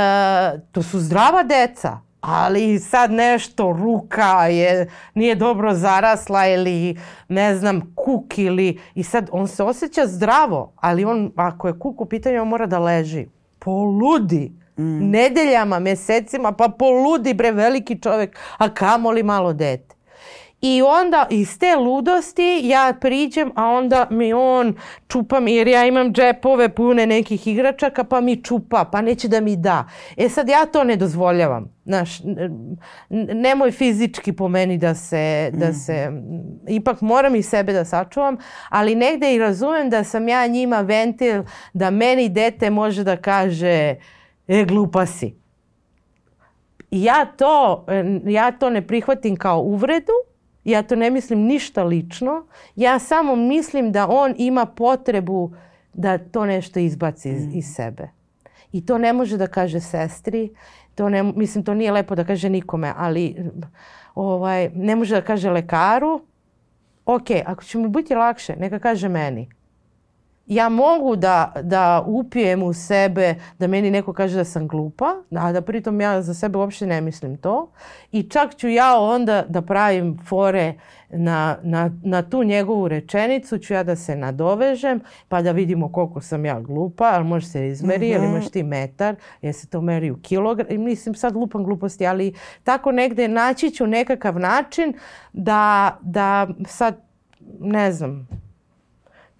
Speaker 2: to su zdrava deca, ali sad nešto, ruka je, nije dobro zarasla ili ne znam, kuk ili... I sad on se osjeća zdravo, ali on, ako je kuk u pitanju, on mora da leži. Poludi! Mm. Nedeljama, mjesecima, pa poludi bre veliki čovjek, a kamoli malo dete. I onda iz te ludosti ja priđem, a onda mi on čupa mi, jer ja imam džepove pune nekih igračaka, pa mi čupa, pa neće da mi da. E sad ja to ne dozvoljavam. Naš, nemoj fizički po meni da se, da mm. se, ipak moram i sebe da sačuvam, ali negde i razumem da sam ja njima ventil da meni dete može da kaže e, glupa si. Ja to, ja to ne prihvatim kao uvredu, ja to ne mislim ništa lično, ja samo mislim da on ima potrebu da to nešto izbaci mm. iz, sebe. I to ne može da kaže sestri, to ne, mislim to nije lepo da kaže nikome, ali ovaj, ne može da kaže lekaru, ok, ako će mu biti lakše, neka kaže meni ja mogu da, da upijem u sebe, da meni neko kaže da sam glupa, a da pritom ja za sebe uopće ne mislim to. I čak ću ja onda da pravim fore na, na, na tu njegovu rečenicu, ću ja da se nadovežem, pa da vidimo koliko sam ja glupa, ali može se izmeri, ili mhm. imaš ti metar, jel se to meri u kilogram. Mislim sad lupam gluposti, ali tako negde naći ću nekakav način da, da sad ne znam,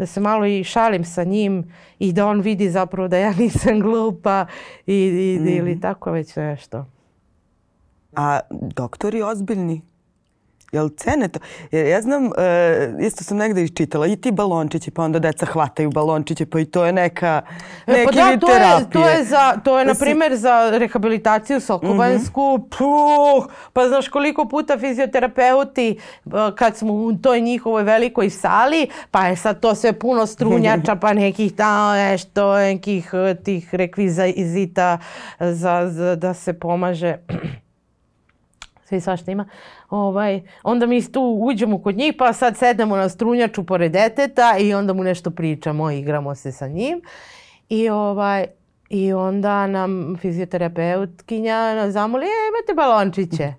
Speaker 2: da se malo i šalim sa njim i da on vidi zapravo da ja nisam glupa i, mhm. ili tako već nešto.
Speaker 1: A doktori ozbiljni? Jel cene to? ja znam, e, isto sam negdje iščitala, i ti balončići, pa onda deca hvataju balončiće, pa i to je neka, e, pa terapija.
Speaker 2: to je, na primjer, za rehabilitaciju sokovansku, mm pa znaš koliko puta fizioterapeuti, e, kad smo u toj njihovoj velikoj sali, pa je sad to sve puno strunjača, pa nekih tamo nešto, nekih e, tih rekvizita za, za, da se pomaže i svašta ima. Ovaj, onda mi tu uđemo kod njih pa sad sednemo na strunjaču pored deteta i onda mu nešto pričamo, igramo se sa njim. I ovaj, i onda nam fizioterapeutkinja nam zamoli, e, imate balončiće.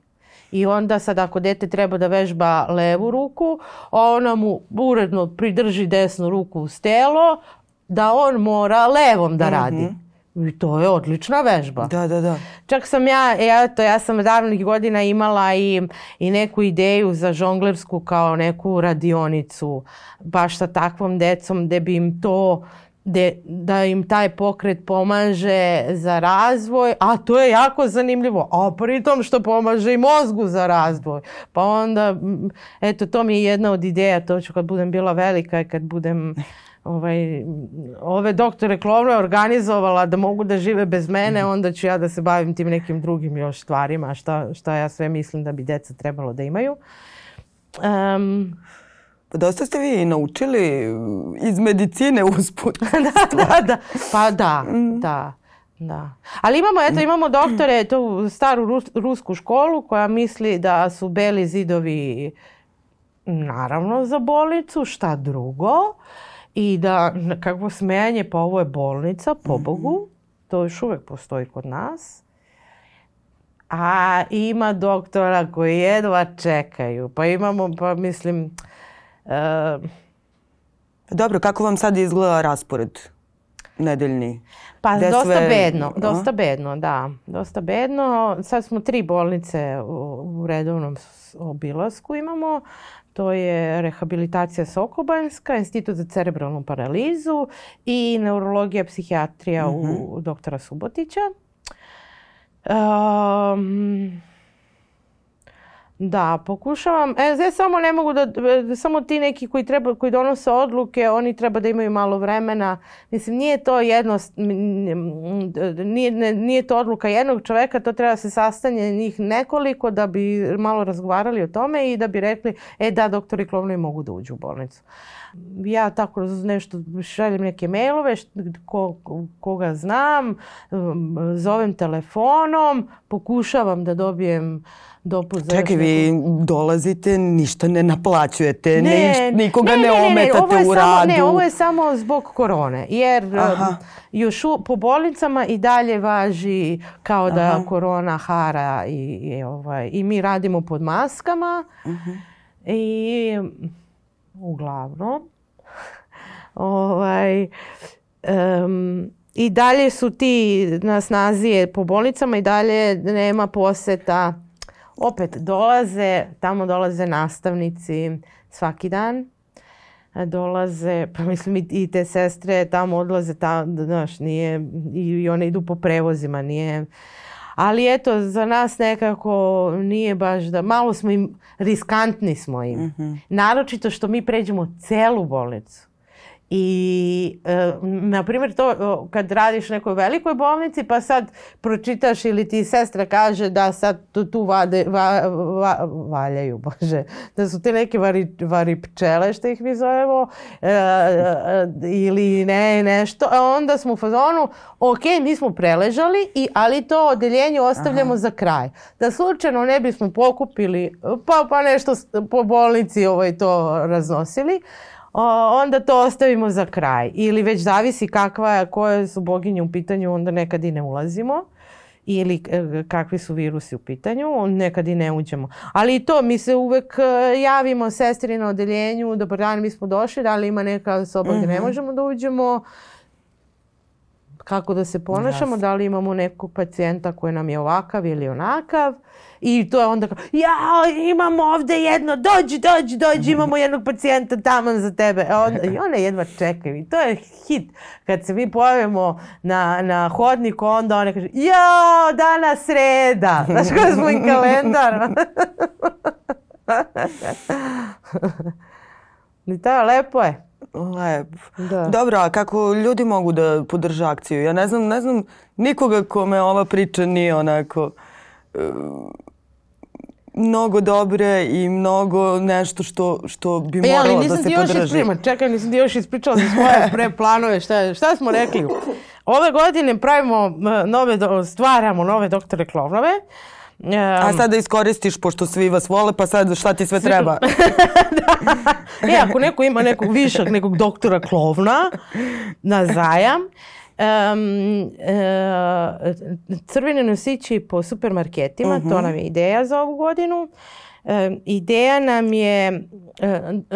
Speaker 2: I onda sad ako dete treba da vežba levu ruku, ona mu uredno pridrži desnu ruku u telo, da on mora levom da radi. Mhm. I to je odlična vežba.
Speaker 1: Da, da, da.
Speaker 2: Čak sam ja, eto, ja sam davnih godina imala i, i neku ideju za žonglersku kao neku radionicu baš sa takvom decom gdje bi im to da im taj pokret pomaže za razvoj, a to je jako zanimljivo, a pritom što pomaže i mozgu za razvoj. Pa onda, eto, to mi je jedna od ideja, to ću kad budem bila velika i kad budem ovaj, ove doktore je organizovala da mogu da žive bez mene, mhm. onda ću ja da se bavim tim nekim drugim još stvarima, šta, šta ja sve mislim da bi deca trebalo da imaju. Um,
Speaker 1: pa dosta ste vi naučili iz medicine usput.
Speaker 2: da, da, Pa da, mhm. da. Da. Ali imamo, eto, mhm. imamo doktore, to staru rusku školu koja misli da su beli zidovi naravno za bolnicu, šta drugo i da kako smejanje, pa ovo je bolnica, pobogu, mhm. to još uvijek postoji kod nas. A ima doktora koji jedva čekaju, pa imamo, pa mislim...
Speaker 1: E, Dobro, kako vam sad izgleda raspored nedeljni?
Speaker 2: Pa dosta bedno, dosta bedno, da. Dosta bedno. Sad smo tri bolnice u redovnom obilasku imamo. To je rehabilitacija Sokobanska, Institut za cerebralnu paralizu i neurologija psihijatrija u mhm. doktora Subotića. Da, pokušavam. E, samo ne mogu da, e, samo ti neki koji, treba, koji donose odluke, oni treba da imaju malo vremena. Mislim, nije to jedno, nije, nije to odluka jednog čovjeka, to treba se sastanje njih nekoliko da bi malo razgovarali o tome i da bi rekli, e da, doktori klovni mogu da uđu u bolnicu. Ja tako nešto šaljem neke mailove, koga znam, zovem telefonom, pokušavam da dobijem dopust
Speaker 1: Čekaj, vi dolazite, ništa ne naplaćujete, nikoga ne, ne ometate ovo u radu. ne,
Speaker 2: ovo je samo zbog korone, jer um, još u, po bolnicama i dalje važi kao da korona hara ovaj, i, mi radimo pod maskama mhm. i uglavnom ovaj, i dalje su ti na snazi po bolnicama i dalje nema posjeta opet dolaze, tamo dolaze nastavnici svaki dan, dolaze, pa mislim i te sestre tamo odlaze, tamo, znaš, nije, i one idu po prevozima, nije, ali eto, za nas nekako nije baš da, malo smo im, riskantni smo im. Mhm. Naročito što mi pređemo celu bolnicu. I, e, na primjer, to kad radiš nekoj velikoj bolnici pa sad pročitaš ili ti sestra kaže da sad tu, tu vade, valjaju, bože, da su te neke vari, vari pčele što ih mi zovemo e, e, ili ne, nešto. A e, onda smo u fazonu, ok, mi smo preležali, i, ali to odeljenje ostavljamo za kraj. Da slučajno ne bismo pokupili pa, pa nešto po bolnici ovaj, to raznosili onda to ostavimo za kraj. Ili već zavisi kakva, koje su boginje u pitanju, onda nekad i ne ulazimo ili e, kakvi su virusi u pitanju, nekad i ne uđemo. Ali i to, mi se uvek e, javimo sestri na odeljenju, dobar dan, mi smo došli, da li ima neka osoba gdje ne mhm. možemo da uđemo, kako da se ponašamo, da li imamo nekog pacijenta koji nam je ovakav ili onakav i to je onda kao, ja imamo ovdje jedno, dođi, dođi, dođi, imamo jednog pacijenta tamo za tebe. E onda, I ona jedva čekaju i to je hit. Kad se mi pojavimo na, na hodniku, onda ona kaže, jo dana sreda. Znaš kada smo i kalendar? I to lepo je.
Speaker 1: Lepo. Dobro, a kako ljudi mogu da podrže akciju? Ja ne znam, ne znam nikoga kome ova priča nije onako mnogo dobre i mnogo nešto što, što bi e, pa moralo ali da se
Speaker 2: podrži. Još isprima, čekaj, nisam ti još ispričala za svoje preplanove. Šta, šta smo rekli? Ove godine pravimo nove, stvaramo nove doktore klovnove.
Speaker 1: A sad da iskoristiš, pošto svi vas vole, pa sad šta ti sve treba? da.
Speaker 2: E, ako neko ima nekog višak nekog doktora klovna na zajam, E, Crvene uh, nosići po supermarketima, to mhm. nam je ideja za ovu godinu. ideja nam je, e,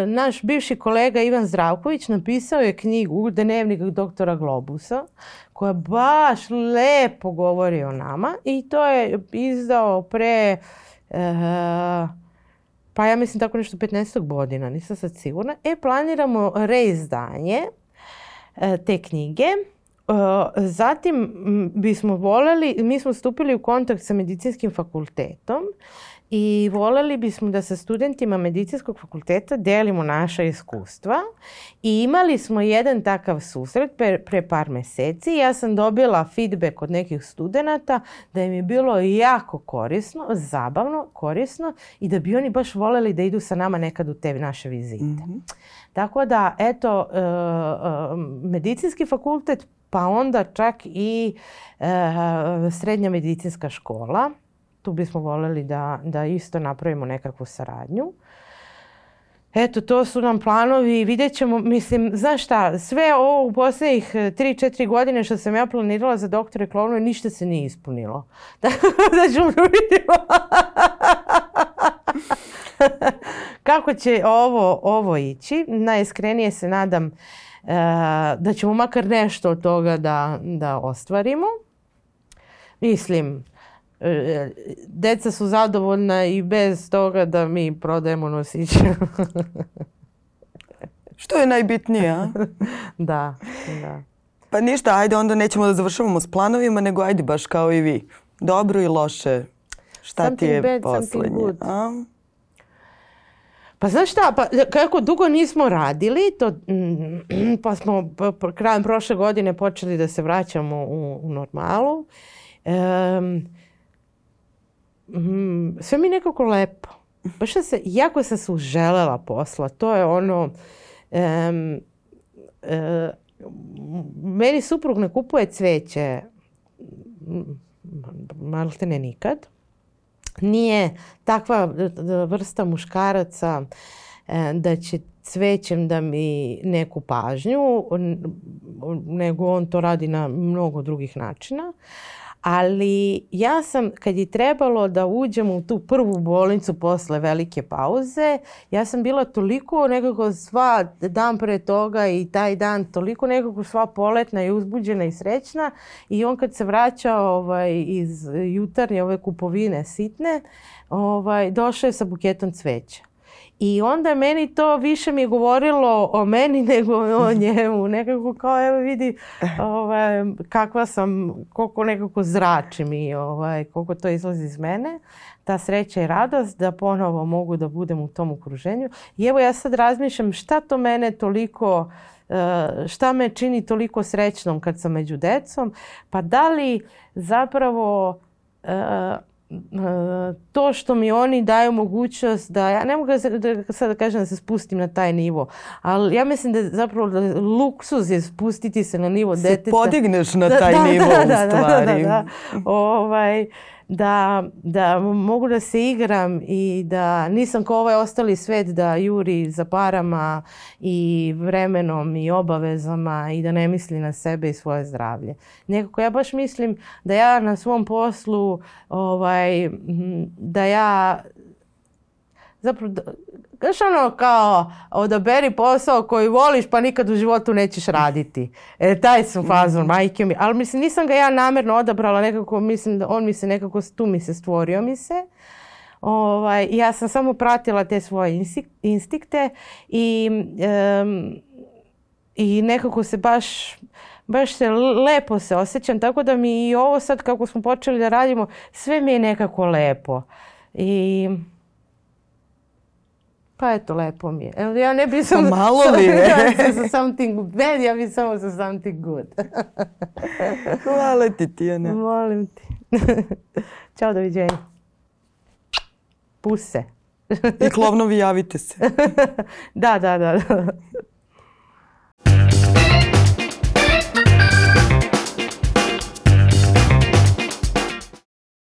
Speaker 2: naš bivši kolega Ivan Zdravković napisao je knjigu Dnevnik doktora Globusa koja baš lepo govori o nama i to je izdao pre e, pa ja mislim tako nešto 15. godina, nisam sad sigurna. E, planiramo reizdanje te knjige. Eh, zatim bismo voljeli, mi smo stupili u kontakt sa medicinskim fakultetom i voljeli bismo da sa studentima medicinskog fakulteta delimo naše iskustva i imali smo jedan takav susret pre, par mjeseci. Ja sam dobila feedback od nekih studenata da im je bilo jako korisno, zabavno, korisno i da bi oni baš voljeli da idu sa nama nekad u te naše vizite. Mhm. Tako da, eto, eh, eh, medicinski fakultet pa onda čak i e, srednja medicinska škola. Tu bismo voljeli da, da isto napravimo nekakvu saradnju. Eto, to su nam planovi. Vidjet ćemo, mislim, znaš šta, sve ovo u posljednjih 3-4 e, godine što sam ja planirala za doktore klovnove, ništa se nije ispunilo. Da, Kako će ovo, ovo ići. Najiskrenije se nadam E, da ćemo makar nešto od toga da, da ostvarimo. Mislim, e, deca su zadovoljna i bez toga da mi prodajemo nosiće.
Speaker 1: Što je najbitnije, a?
Speaker 2: da, da.
Speaker 1: Pa ništa, ajde onda nećemo da završavamo s planovima, nego ajde baš kao i vi. Dobro i loše. Šta something ti je bad, posljednje?
Speaker 2: Pa znaš šta, pa kako dugo nismo radili, to, mm, pa smo krajem prošle godine počeli da se vraćamo u, u normalu. Mm, sve mi nekako lepo. Pa što se, jako sam se uželela posla. To je ono, e, meni suprug ne kupuje cveće, malte ne nikad nije takva vrsta muškaraca e, da će cvećem da mi neku pažnju, nego on to radi na mnogo drugih načina ali ja sam kad je trebalo da uđem u tu prvu bolnicu posle velike pauze, ja sam bila toliko nekako sva dan pre toga i taj dan toliko nekako sva poletna i uzbuđena i srećna i on kad se vraća ovaj, iz jutarnje ove kupovine sitne, ovaj, došao je sa buketom cveća. I onda meni to više mi govorilo o meni nego o njemu. Nekako kao evo vidi ovaj, kakva sam, koliko nekako zrači mi ovaj, koliko to izlazi iz mene. Ta sreća i radost da ponovo mogu da budem u tom okruženju. I evo ja sad razmišljam šta to mene toliko eh, šta me čini toliko srećnom kad sam među decom, pa da li zapravo eh, to što mi oni daju mogućnost da, ja ne mogu sada kažem da se spustim na taj nivo, ali ja mislim da zapravo luksuz je spustiti se na nivo deteta.
Speaker 1: Se podigneš na taj nivo u stvari. Da, da,
Speaker 2: da. Ovaj, da, da mogu da se igram i da nisam kao ovaj ostali svet da juri za parama i vremenom i obavezama i da ne misli na sebe i svoje zdravlje. Nekako ja baš mislim da ja na svom poslu, ovaj, da ja zapravo, ono kao odaberi posao koji voliš pa nikad u životu nećeš raditi. E, taj sam mhm. fazon, majke mi. Ali mislim, nisam ga ja namjerno odabrala, nekako mislim da on mi se nekako, tu mi se stvorio mi se. Ovaj, ja sam samo pratila te svoje instikte i, i nekako se baš baš se lepo se osjećam, tako da mi i ovo sad kako smo počeli da radimo, sve mi je nekako lepo. I pa eto, lepo mi je. ja ne bi pa samo... Malo mi je. za something bad, ja bih samo za something good.
Speaker 1: Hvala ti, Tijana.
Speaker 2: Molim ti. Ćao, doviđenja. Puse.
Speaker 1: I klovnovi javite se.
Speaker 2: da, da. da.